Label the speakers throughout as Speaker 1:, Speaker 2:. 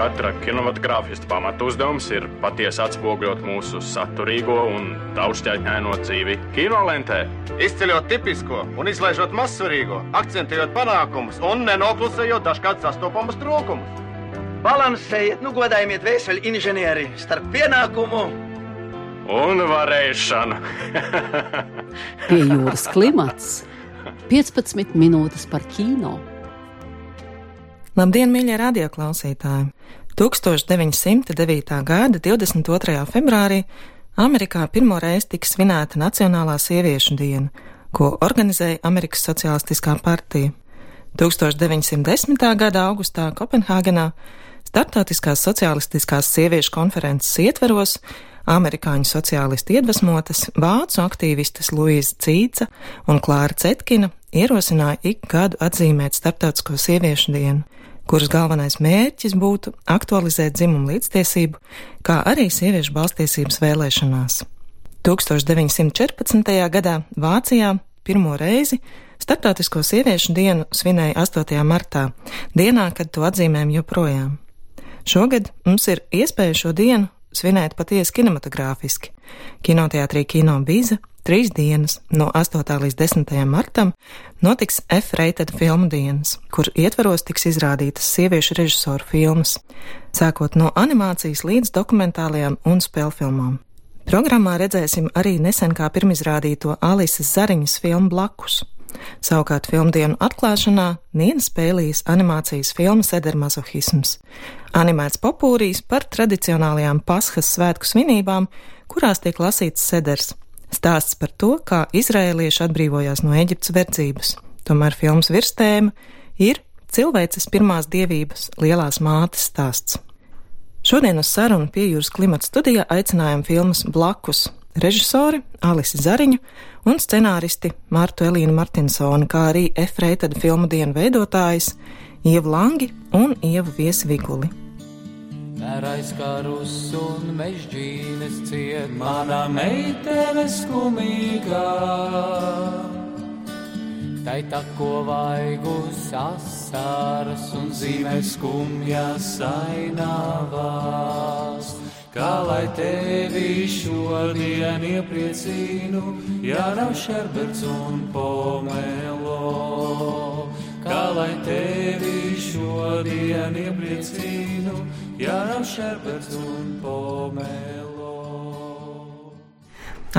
Speaker 1: Katra kinematogrāfista pamatu uzdevums ir patiesi atspoguļot mūsu saturīgo un daudzšķaitņaino dzīvi kinolentē.
Speaker 2: Izceļot tipisko un izlaižot mazsvarīgo, akcentējot panākumus un nenoklusējot dažkārt sastopamus trūkumus.
Speaker 3: Balansējiet, nu godājiet vēseli inženieri starp pienākumu
Speaker 1: un varēšanu.
Speaker 4: Pie jūras klimats 15 minūtes par kino.
Speaker 5: Labdien, mīļie radioklausītāji! 1909. gada 22. februārī Amerikā pirmo reizi tika svinēta Nacionālā sieviešu diena, ko organizēja Amerikas Socialistiskā partija. 1910. gada augustā Kopenhāgenā Startautiskās sociālistiskās sieviešu konferences ietveros amerikāņu sociālistu iedvesmotas vācu aktīvistes Luīza Cīca un Klāra Cetkina ierosināja ik gadu atzīmēt Startautisko sieviešu dienu kuras galvenais mērķis būtu aktualizēt dzimumu līdztiesību, kā arī sieviešu balstiesības vēlēšanās. 1914. gadā Vācijā pirmo reizi Startautisko sieviešu dienu svinēja 8. martā, dienā, kad to atzīmēm joprojām. Šogad mums ir iespēja šo dienu svinēt patiesi kinematogrāfiski. Kinoteātrī Kino Bīza trīs dienas, no 8. līdz 10. martam, notiks F-rated filmu dienas, kur ietvaros tiks izrādītas sieviešu režisoru filmas, sākot no animācijas līdz dokumentālajām un spēlfilmām. Programmā redzēsim arī nesen kā pirmizrādīto Alises Zariņas filmu blakus. Savukārt filmdienu atklāšanā Nīna spēlīs animācijas filmas Edermazohisms, animēts popūrijas par tradicionālajām Paskas svētku svinībām, kurās tiek lasīts seders. Stāsts par to, kā izrēlieši atbrīvojās no Eģiptes verdzības. Tomēr filmas virstēma ir cilvēces pirmās dievības lielās mātes stāsts. Šodien uz sarunu pie jūras klimata studijā aicinājām filmas Blakus režisori Alisi Zariņu un scenāristi Martu Elīnu Martinsoni, kā arī F-reitada filmu dienu veidotājs Ievu Langi un Ievu Viesviguli.
Speaker 6: Mērais karus un mežģīnes ciet, mana meitene skumīgā. Tai tako vaigus asaras un zīmē skumjas ainavās. Kā lai tevi šodien iepriecinu, ja nav šerberts un pomelo? Kā lai tevi šodien iepriecinu, ja nav šerberts un pomelo?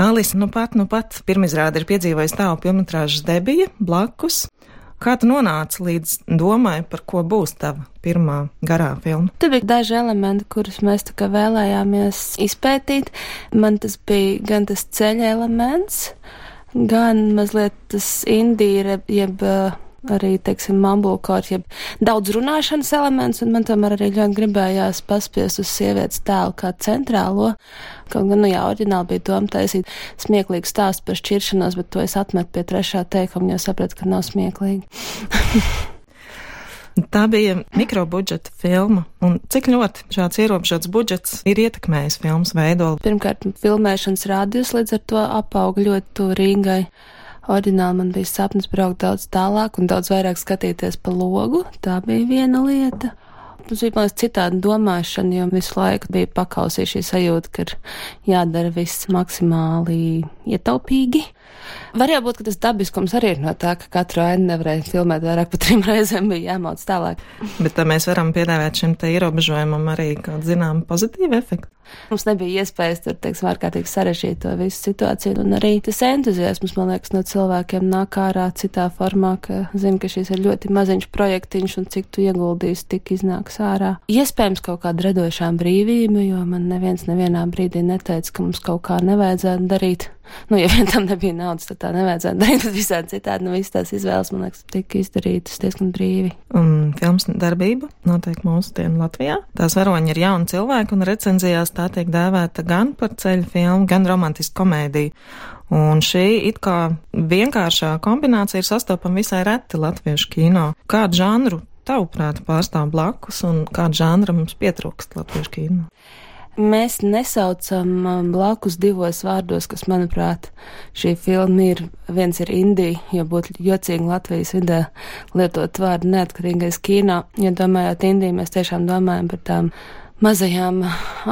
Speaker 5: Alisa, nu pat, nu pat pirmizrāde ir piedzīvojusi tālu filmatrāžas debija blakus. Kā tu nonāci līdz domai, par ko būs tava pirmā garā filma?
Speaker 7: Tur bija daži elementi, kurus mēs tā kā vēlējāmies izpētīt. Man tas bija gan tas ceļa elements, gan mazliet tas indīra, jeb uh, arī, teiksim, mambulkārt, jeb daudz runāšanas elements, un man tomēr arī ļoti gribējās paspiest uz sievietes tēlu kā centrālo. Kaut gan, nu jā, oriģināli bija doma taisīt smieklīgu stāstu par šķiršanos, bet to es atmetu pie trešā teikuma, jo sapratu, ka nav smieklīgi.
Speaker 5: Tā bija mikrobudžeta filma, un cik ļoti šāds ierobežots budžets ir ietekmējis filmas veidolu?
Speaker 7: Pirmkārt, filmēšanas rādījus līdz ar to apauga ļoti tuvu Rīgai. Ordināli man bija sapnis braukt daudz tālāk un daudz vairāk skatīties pa logu. Tā bija viena lieta. Mums bija mazliet citāda domāšana, jo visu laiku bija pakausījuši šī sajūta, ka ir jādara viss maksimāli ietaupīgi. Varēja būt, ka tas dabiskums arī ir no tā, ka katru ainu nevarēja filmēt vairāk par trim reizēm, bija jāmauc tālāk.
Speaker 5: Bet tā mēs varam piedāvāt šim te ierobežojumam arī kādu zinām pozitīvu efektu.
Speaker 7: Mums nebija iespējas tur, teiksim, ārkārtīgi sarežģīt to visu situāciju, un arī tas entuziasms, man liekas, no cilvēkiem nāk ārā citā formā, ka zina, ka šis ir ļoti maziņš projektiņš, un cik tu ieguldīsi, tik iznāks ārā. Iespējams, kaut kāda radošā brīvība, jo man neviens nevienā brīdī neteica, ka mums kaut kā nevajadzētu darīt. Nu, ja vien tam nebija naudas, tad tā nevajadzētu darīt, bet visādi citādi, nu, visas tās izvēles, man liekas, tika izdarītas diezgan brīvi.
Speaker 5: Un filmas darbība notiek mūsu dienu Latvijā. Tās varoņi ir jauni cilvēki, un recenzijās tā tiek dēvēta gan par ceļu filmu, gan romantisku komēdiju. Un šī it kā vienkāršā kombinācija ir sastopama visai reti latviešu kino. Kādu žanru tavuprāt pārstāv blakus un kādu žanru mums pietrūkst latviešu kino?
Speaker 7: Mēs nesaucam um, blakus divos vārdos, kas, manuprāt, šī filma ir. Viens ir Indija, jo būtu jocīgi Latvijas vidē lietot vārdu neatkarīgais kino. Ja domājot Indiju, mēs tiešām domājam par tām mazajām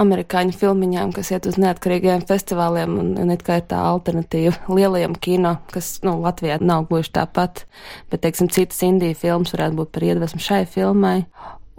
Speaker 7: amerikāņu filmiņām, kas iet uz neatkarīgiem festivāliem, un, un it kā ir tā alternatīva lielajam kino, kas, nu, Latvijā nav gluži tāpat, bet, teiksim, citas Indiju filmas varētu būt par iedvesmu šai filmai.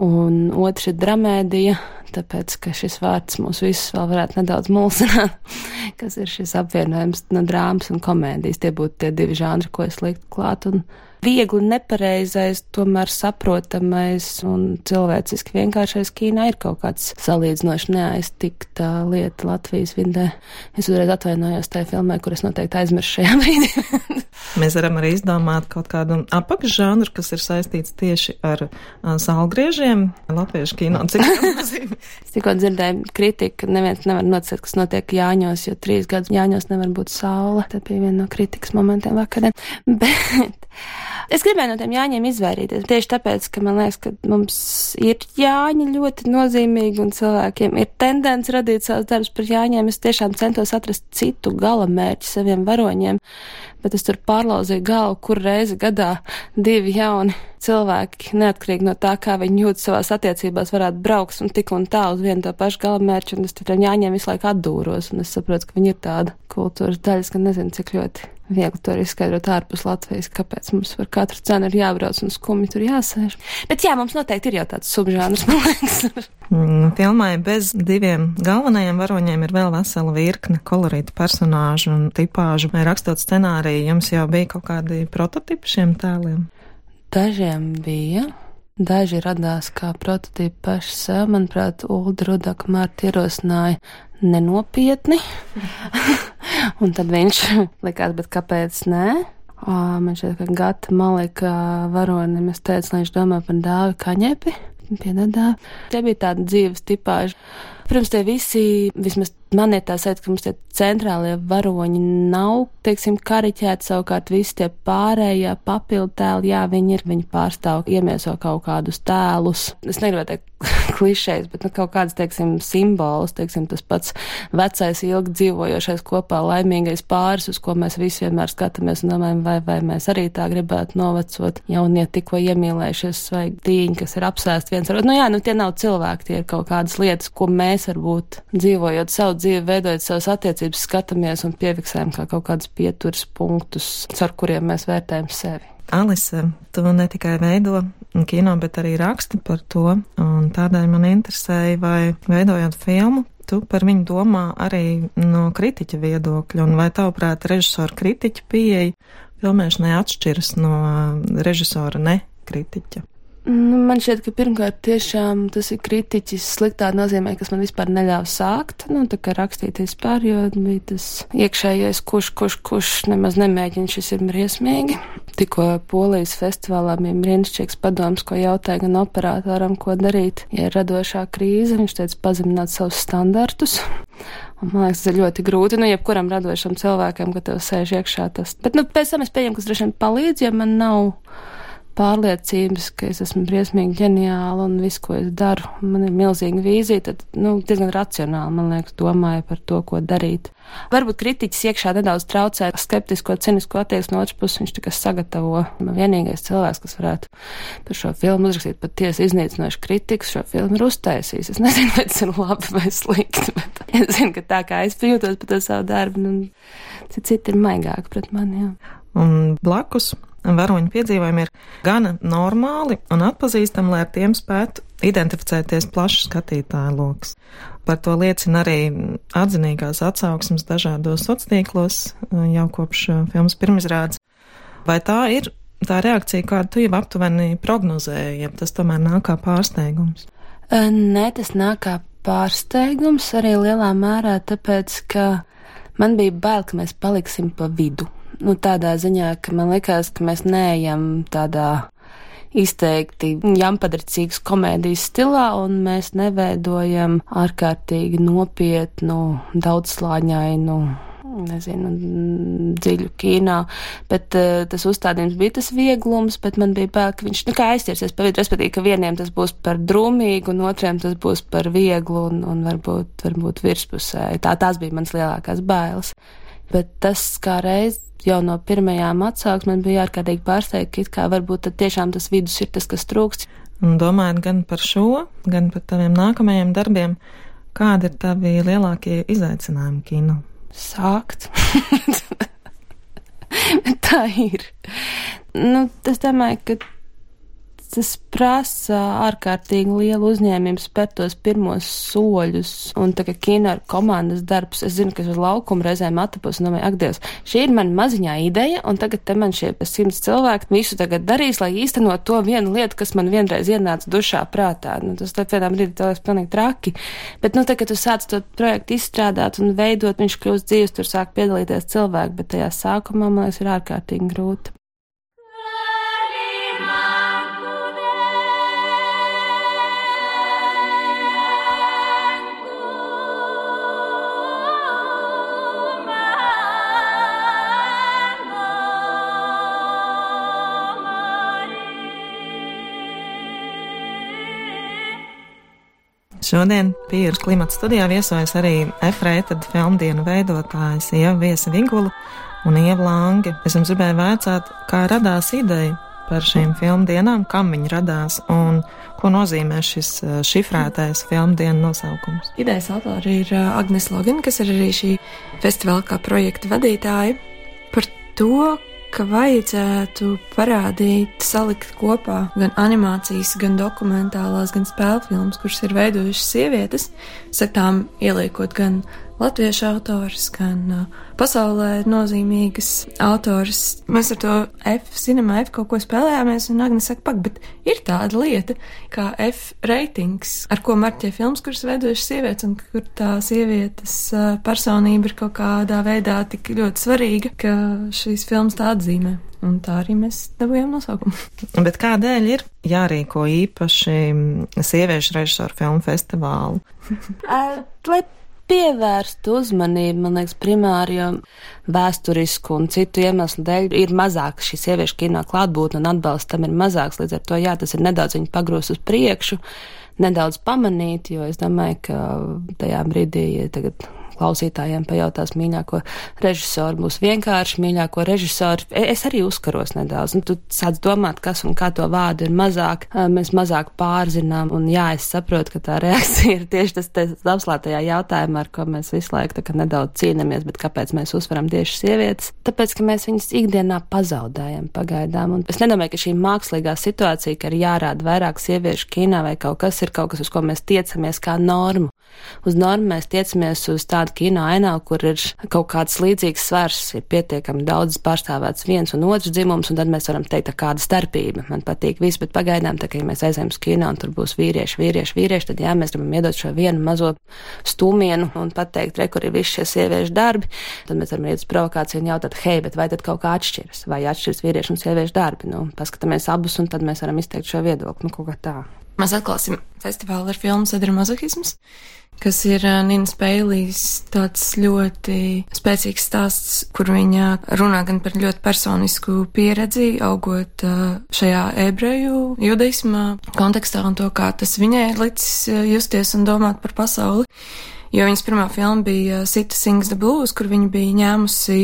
Speaker 7: Un otrs ir dramēdija, tāpēc, ka šis vārds mūs visus vēl varētu nedaudz mulsināt, kas ir šis apvienojums no drāmas un komēdijas. Tie būtu tie divi žanri, ko es liktu klāt. Un viegli nepareizais, tomēr saprotamais un cilvēciski vienkāršais kīnā ir kaut kāds salīdzinoši neaiztikta lieta Latvijas vidē. Es uzreiz atvainojos tajā filmē, kur es noteikti aizmirsu šajā brīdī.
Speaker 5: Mēs varam arī izdomāt kaut kādu apakšžanru, kas ir saistīts tieši ar uh, sālgriežiem, latviešu kino
Speaker 7: cikliem. es tikko dzirdēju kritiku, neviens nevar nocēt, kas notiek Jāņos, jo trīs gadus Jāņos nevar būt saule. Tā bija viena no kritikas momentiem vakarā. Bet Es gribēju no tiem jāņiem izvairīties. Tieši tāpēc, ka man liekas, ka mums ir jāņi ļoti nozīmīgi un cilvēkiem ir tendence radīt savus darbus par jāņiem. Es tiešām centos atrast citu gala mērķi saviem varoņiem, bet es tur pārlauzīju galvu, kur reizi gadā divi jauni cilvēki, neatkarīgi no tā, kā viņi jūtas savās attiecībās, varētu braukt un tik un tā uz vienu to pašu galamērķi, un es tam jāņem visu laiku atdūros, un es saprotu, ka viņi ir tāda kultūras daļas, ka nezinu, cik ļoti viegli to arī izskaidrot ārpus Latvijas, kāpēc mums par katru cenu ir jābrauc un skumji tur jāsēž. Bet jā, mums noteikti ir jau tāds subžānrs, man liekas.
Speaker 5: Mm, filmai bez diviem galvenajiem varoņiem ir vēl vesela virkne kolorītu personāžu un tipāžu. Rakstot scenāriju, jums jau bija kaut kādi prototipi šiem tēliem?
Speaker 7: Dažiem bija. Daži radās kā prototypi paši sev. Manuprāt, Ulda Rudaka Mārta ierosināja nenopietni. un tad viņš likās, bet kāpēc nē? O, man šķiet, ka Gata Malika varonim es teicu, lai viņš domā par dāvi kaņepi. Piedāvā. Tie bija tādi dzīves tipāži. Protams, tie visi, vismaz man ir tā sajūta, ka mums tie centrālie varoņi nav, teiksim, kariķēti, savukārt visi tie pārējie papildu tēli, jā, viņi ir, viņi pārstāv, iemieso kaut kādus tēlus. Es negribu teikt klišejas, bet, nu, kaut kāds, teiksim, simbols, teiksim, tas pats vecais, ilgi dzīvojošais kopā laimīgais pāris, uz ko mēs visi vienmēr skatāmies un domājam, vai, vai mēs arī tā gribētu novecot jaunie tikko iemīlējušies svaigi tīņi, kas ir apsēst viens ar otru. Nu, jā, nu, tie nav cilvēki, tie ir kaut kādas lietas, ko mēs varbūt dzīvojot savu dzīvi, veidojot savas attiecības, skatāmies un piefiksējam kā kaut kādus pieturas punktus, ar kuriem mēs vērtējam sevi.
Speaker 5: Alise, tu ne tikai veido kino, bet arī raksti par to, un tādēļ man interesēja, vai veidojot filmu, tu par viņu domā arī no kritiķa viedokļa, un vai tavuprāt režisora kritiķa pieeja filmēšanai atšķiras no režisora ne kritiķa?
Speaker 7: Nu, man šķiet, ka pirmkārt tiešām tas ir kritiķis sliktā nozīmē, kas man vispār neļāva sākt, nu, tā kā rakstīt vispār, jo bija tas iekšējais, kurš, kurš, kurš nemaz nemēģina, šis ir briesmīgi. Tikko Polijas festivālā bija brīnišķīgs padoms, ko jautāja gan operatoram, ko darīt, ja ir radošā krīze, viņš teica pazemināt savus standartus. Un, man liekas, tas ir ļoti grūti, nu, jebkuram radošam cilvēkam, ka tev sēž iekšā tas. Bet, nu, pēc tam es pieņemu, ka tas droši vien palīdz, ja man nav pārliecības, ka es esmu briesmīgi ģeniāla un viss, ko es daru, man ir milzīga vīzija, tad, nu, diezgan racionāli, man liekas, domāju par to, ko darīt. Varbūt kritiķis iekšā nedaudz traucē skeptisko, cinisko attieksmi no otras puses, viņš tikai sagatavo. Vienīgais cilvēks, kas varētu par šo filmu uzrakstīt patiesi iznīcinošu kritiku, šo filmu ir uztaisījis. Es nezinu, vai tas ir labi vai slikti, bet es zinu, ka tā kā es jūtos par to savu darbu, nu, citi ir maigāki pret mani, jā.
Speaker 5: Un blakus varoņu piedzīvojumi ir gana normāli un atpazīstami, lai ar tiem spētu identificēties plašs skatītāju lokus. Par to liecina arī atzinīgās atsauksmes dažādos sociālos tīklos jau kopš filmas pirmizrādes. Vai tā ir tā reakcija, kādu tu jau aptuveni prognozēji, ja tas tomēr nāk kā pārsteigums?
Speaker 7: Nē, tas nāk kā pārsteigums arī lielā mērā, tāpēc, ka man bija bail, ka mēs paliksim pa vidu nu, tādā ziņā, ka man liekas, ka mēs neejam tādā izteikti jampadricīgas komēdijas stilā, un mēs neveidojam ārkārtīgi nopietnu, daudzslāņainu nezinu, dziļu kīnā, bet uh, tas uzstādījums bija tas vieglums, bet man bija bail, ka viņš, nu, aizķersies pa vidu, respektīvi, ka vieniem tas būs par drūmīgu, un otriem tas būs par vieglu un, un varbūt, varbūt virspusēji. Tā tās bija mans lielākās bailes. Bet tas kā reiz jau no pirmajām atsauksmēm man bija ārkārtīgi pārsteigts, ka varbūt tad tiešām tas vidus ir tas, kas trūkst.
Speaker 5: Un domājot gan par šo, gan par taviem nākamajiem darbiem, kādi ir tavi lielākie izaicinājumi kino?
Speaker 7: Sākt. Tā ir. Nu, es domāju, ka tas prasa ārkārtīgi lielu uzņēmību spērt tos pirmos soļus, un tā kā kino ir komandas darbs, es zinu, ka uz laukuma reizēm atapos un domāju, ak, Dievs, šī ir man maziņā ideja, un tagad te man šie simts cilvēki visu tagad darīs, lai īstenot to vienu lietu, kas man vienreiz ienāca dušā prātā. Nu, tas tad vienā brīdī tas pilnīgi traki. Bet, nu, tagad tu sāc to projektu izstrādāt un veidot, viņš kļūst dzīves, tur sāk piedalīties cilvēki, bet tajā sākumā, man liekas, ir ārkārtīgi grūti.
Speaker 5: Šodien Pīras klimata studijā viesojas arī Efrēta filmdienu veidotājs Ieva Viesa Vigula un Ieva Lange. Es jums gribēju vaicāt, kā radās ideja par šīm filmdienām, kam viņi radās un ko nozīmē šis eh, šifrētais filmdienu nosaukums.
Speaker 8: Idejas autori ir eh, Agnes Logina, kas ir arī šī festivāla kā projekta vadītāja. Par to, ka vajadzētu parādīt, salikt kopā gan animācijas, gan dokumentālās, gan spēļu filmas, kuras ir veidojušas sievietes, sekām ieliekot gan latviešu autors, gan pasaulē nozīmīgas autors. Mēs ar to F, cinema F kaut ko spēlējāmies, un Agnēs saka, pak, bet ir tāda lieta kā F ratings, ar ko marķē filmas, kuras veidojušas sievietes, un kur tā sievietes personība ir kaut kādā veidā tik ļoti svarīga, ka šīs filmas tā atzīmē. Un tā arī mēs dabūjām nosaukumu.
Speaker 5: Bet kādēļ ir jārīko īpaši sieviešu režisoru filmu festivālu?
Speaker 7: uh, lai pievērst uzmanību, man liekas, primāri, jo vēsturisku un citu iemeslu dēļ ir mazāk šī sieviešu kino klātbūtne un atbalsts tam ir mazāks. Līdz ar to, jā, tas ir nedaudz viņu pagrūst uz priekšu, nedaudz pamanīt, jo es domāju, ka tajā brīdī, ja tagad klausītājiem pajautās mīļāko režisoru, būs vienkārši mīļāko režisoru. E, es arī uzkaros nedaudz. Nu, tu sāc domāt, kas un kā to vārdu ir mazāk, mēs mazāk pārzinām, un jā, es saprotu, ka tā reakcija ir tieši tas, apslētajā jautājumā, ar ko mēs visu laiku nedaudz cīnāmies, bet kāpēc mēs uzsveram tieši sievietes? Tāpēc, ka mēs viņas ikdienā pazaudējam pagaidām, un es nedomāju, ka šī mākslīgā situācija, ka ir jārāda vairāk sieviešu kīnā vai kaut kas ir kaut kas, uz ko mēs tiecamies kā normu. Uz normu mēs tiecamies uz tādu kino ainā, kur ir kaut kāds līdzīgs svars, ir pietiekami daudz pārstāvēts viens un otrs dzimums, un tad mēs varam teikt, kāda starpība. Man patīk viss, bet pagaidām, tā ja mēs aizējām uz kino un tur būs vīrieši, vīrieši, vīrieši, tad jā, mēs gribam iedot šo vienu mazo stūmienu un pateikt, re, kur ir visi šie sieviešu darbi. Tad mēs varam iet uz provokāciju un jautāt, hei, bet vai tad kaut kā atšķiras, vai atšķiras vīriešu un sieviešu darbi? Nu, paskatāmies abus, un tad mēs varam izteikt šo viedokli, nu, kaut kā tā.
Speaker 8: Mēs atklāsim festivālu ar filmu Sadramazohisms kas ir Nina Speilīs tāds ļoti spēcīgs stāsts, kur viņa runā gan par ļoti personisku pieredzi, augot šajā ebreju judaisma kontekstā un to, kā tas viņai ir licis justies un domāt par pasauli. Jo viņas pirmā filma bija Sita Sings the Blues, kur viņa bija ņēmusi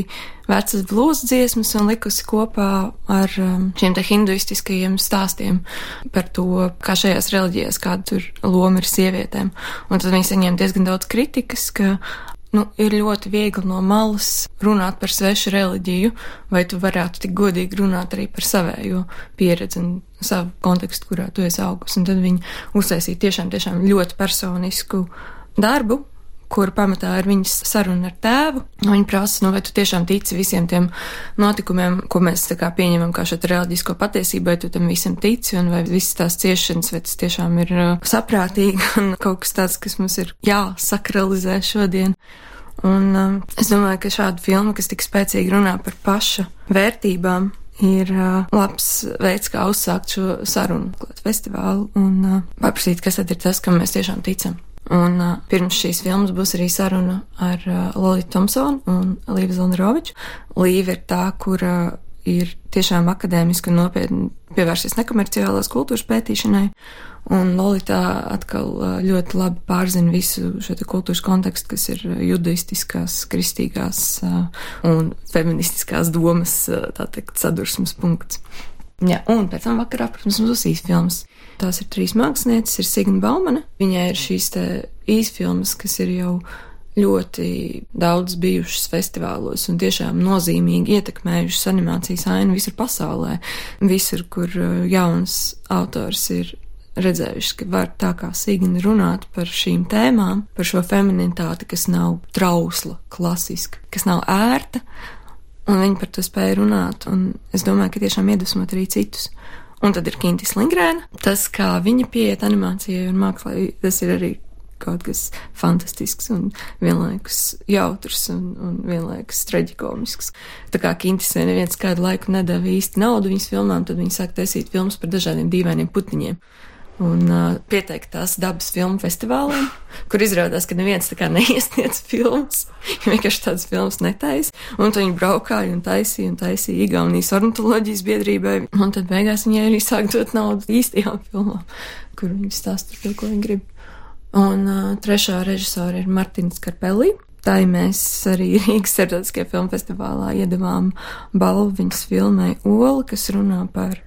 Speaker 8: vecas blūzi dziesmas un likusi kopā ar um, šiem te hinduistiskajiem stāstiem par to, kā šajās reliģijās kāda tur loma ir sievietēm. Un tad viņi saņēma diezgan daudz kritikas, ka Nu, ir ļoti viegli no malas runāt par svešu reliģiju, vai tu varētu tik godīgi runāt arī par savējo pieredzi un savu kontekstu, kurā tu esi augus. Un tad viņi uztaisīja tiešām, tiešām ļoti personisku darbu, kur pamatā ir viņas saruna ar tēvu. Viņa prasa, nu, vai tu tiešām tici visiem tiem notikumiem, ko mēs tā kā pieņemam kā šo reliģisko patiesību, vai tu tam visam tici, un vai visas tās ciešanas, vai tas tiešām ir uh, saprātīgi un kaut kas tāds, kas mums ir jāsakralizē šodien. Un um, es domāju, ka šāda filma, kas tik spēcīgi runā par paša vērtībām, ir uh, labs veids, kā uzsākt šo sarunu festivālu un uh, paprasīt, kas tad ir tas, kam mēs tiešām ticam. Un uh, pirms šīs filmas būs arī saruna ar uh, Lolitu Thompsonu un Līvu Zilneroviču. Līva ir tā, kura ir tiešām akadēmiski un nopietni pievērsies nekomerciālās kultūras pētīšanai. Un Lolita atkal ļoti labi pārzina visu šo kultūras kontekstu, kas ir judaistiskas, kristīgās un feministiskās domas, tā teikt, sadursmes punkts. Jā, un pēc tam vakarā, protams, mums būs īsfilmas. Tās ir trīs mākslinieces, ir Signa Baumana. Viņai ir šīs īsfilmas, kas ir jau ļoti daudz bijušas festivālos un tiešām nozīmīgi ietekmējušas animācijas ainu visur pasaulē. Visur, kur uh, jauns autors ir redzējuši, ka var tā kā Signa runāt par šīm tēmām, par šo feminitāti, kas nav trausla, klasiska, kas nav ērta, un viņi par to spēja runāt, un es domāju, ka tiešām iedvesmot arī citus. Un tad ir Kintis Lingrēna. Tas, kā viņa pieiet animācijai un mākslā, tas ir arī kaut kas fantastisks un vienlaikus jautrs un, un vienlaikus traģikomisks. Tā kā Kintisē neviens kādu laiku nedēva īsti naudu viņas filmām, tad viņi sāk taisīt filmas par dažādiem dīvainiem putniņiem. Un uh, pieteikt tās dabas filmu festivāliem, kur izrādās, ka neviens tā kā neiesniedz filmas, jo vienkārši tādas filmas netaisa. Un tad viņi braukāja un taisīja un taisīja Igaunijas ornitoloģijas biedrībai. Un tad beigās viņai arī sāk dot naudu īstajām filmām, kur viņi stāsta par to, ko viņi grib. Un uh, trešā režisora ir Martins Karpelī. Tā ir mēs arī Rīgas starptautiskajā filmu festivālā iedavām balvu viņas filmai Ola, kas runā par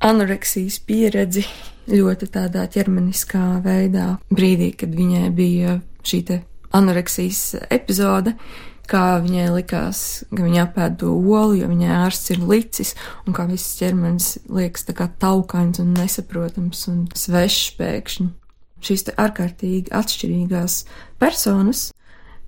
Speaker 8: anoreksijas pieredzi ļoti tādā ķermeniskā veidā. Brīdī, kad viņai bija šī anoreksijas epizode, kā viņai likās, ka viņa apēd to olu, jo viņai ārsts ir licis, un kā viss ķermenis liekas tā kā taukains un nesaprotams un svešs pēkšņi. Šīs ārkārtīgi atšķirīgās personas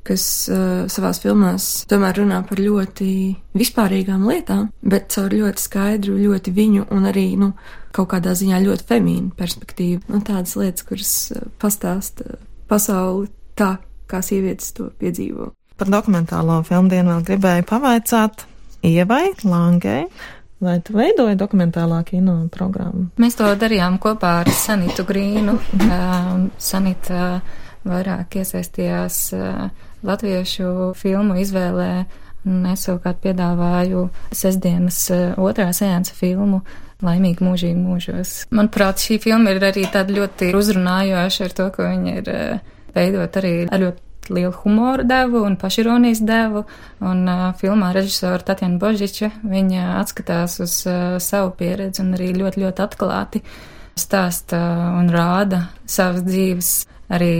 Speaker 8: kas uh, savās filmās tomēr runā par ļoti vispārīgām lietām, bet caur ļoti skaidru, ļoti viņu un arī, nu, kaut kādā ziņā ļoti femīnu perspektīvu. Nu, tādas lietas, kuras uh, pastāsta pasauli tā, kā sievietes to piedzīvo.
Speaker 5: Par dokumentālo filmu dienu vēl gribēju pavaicāt Ievai Langai. Vai tu veidoji dokumentālā kino programmu?
Speaker 9: Mēs to darījām kopā ar Sanitu Grīnu. Uh, Sanita vairāk iesaistījās uh, latviešu filmu izvēlē, un es savukārt piedāvāju sestdienas eh, otrā sēnesa filmu Laimīgi mūžīgi mūžos. Manuprāt, šī filma ir arī tāda ļoti uzrunājoša ar to, ka viņa ir eh, veidot arī ar ļoti lielu humoru devu un pašironijas devu, un uh, filmā režisora Tatjana Božiča, viņa atskatās uz uh, savu pieredzi un arī ļoti, ļoti atklāti stāsta un rāda savas dzīves arī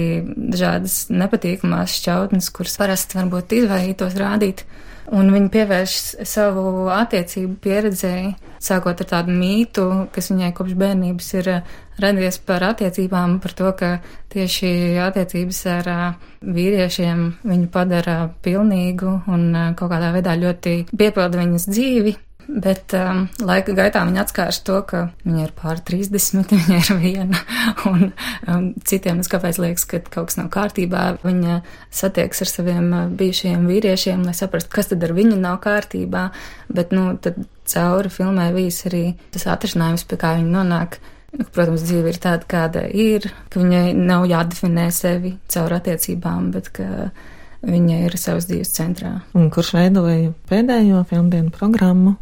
Speaker 9: dažādas nepatīkamās šķautnes, kuras parasti varbūt izvairītos rādīt. Un viņi pievērš savu attiecību pieredzēji, sākot ar tādu mītu, kas viņai kopš bērnības ir uh, radies par attiecībām, par to, ka tieši attiecības ar uh, vīriešiem viņu padara pilnīgu un uh, kaut kādā veidā ļoti piepilda viņas dzīvi. Bet um, laika gaitā viņa atskārs to, ka viņa ir pār 30, viņa ir viena, un um, citiem es kāpēc liekas, ka kaut kas nav kārtībā. Viņa satieks ar saviem uh, bijušajiem vīriešiem, lai saprastu, kas tad ar viņu nav kārtībā, bet, nu, tad cauri filmai vīs arī tas atrisinājums, pie kā viņa nonāk. Nu, protams, dzīve ir tāda, kāda ir, ka viņai nav jādefinē sevi caur attiecībām, bet ka viņa ir savas dzīves centrā.
Speaker 5: Un kurš veidoja pēdējo filmu programmu?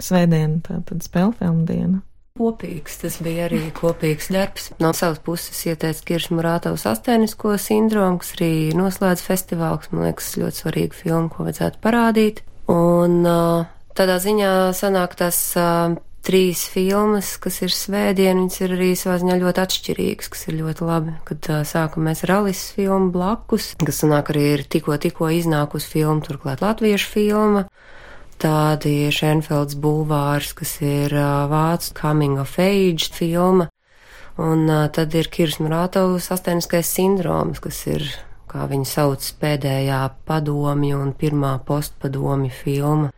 Speaker 5: Svētdiena, tātad spēļu filmu diena.
Speaker 10: Kopīgs, tas bija arī kopīgs darbs. No savas puses ieteica Kiršs Murātovs astēnisko sindromu, kas arī noslēdz festivālu, kas man liekas ļoti svarīga filma, ko vajadzētu parādīt. Un tādā ziņā sanāk tas trīs filmas, kas ir svētdien, viņas ir arī savā ziņā ļoti atšķirīgas, kas ir ļoti labi. Kad uh, sākam mēs ar Alises filmu blakus, kas sanāk arī ir tikko, tikko iznākusi filma, turklāt latviešu filma. Tādi Šenfelds bulvārs, kas ir vācu coming of age filma, un tad ir Kirs Murātovs astēniskais sindroms, kas ir, kā viņi sauc, pēdējā padomju un pirmā postpadomju filma.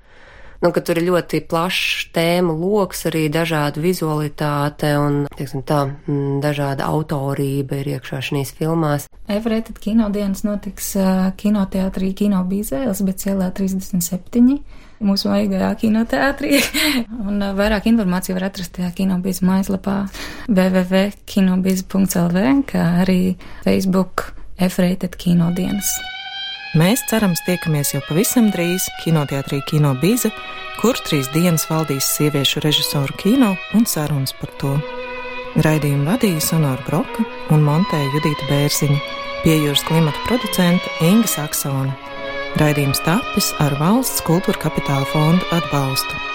Speaker 10: Nu, ka tur ir ļoti plašs tēmu loks, arī dažāda vizualitāte un, teiksim tā, mm, dažāda autorība ir iekšā šīs filmās.
Speaker 9: Everētad kinodienas notiks kinoteātrī Kino Bīzē, Elzbets ielā 37 mūsu vajagajā kinoteātrī. un vairāk informāciju var atrast tajā kinobīzes mājaslapā www.kinobiz.lv, kā arī Facebook F-rated kinodienas.
Speaker 5: Mēs cerams tiekamies jau pavisam drīz kinoteātrī Kino Bīze, kur trīs dienas valdīs sieviešu režisoru kino un sarunas par to. Raidījumu vadīja Sonora Broka un montēja Judita Bērziņa, piejūras klimata producente Inga Saksona. Raidījums tapis ar valsts kultūra kapitāla fondu atbalstu.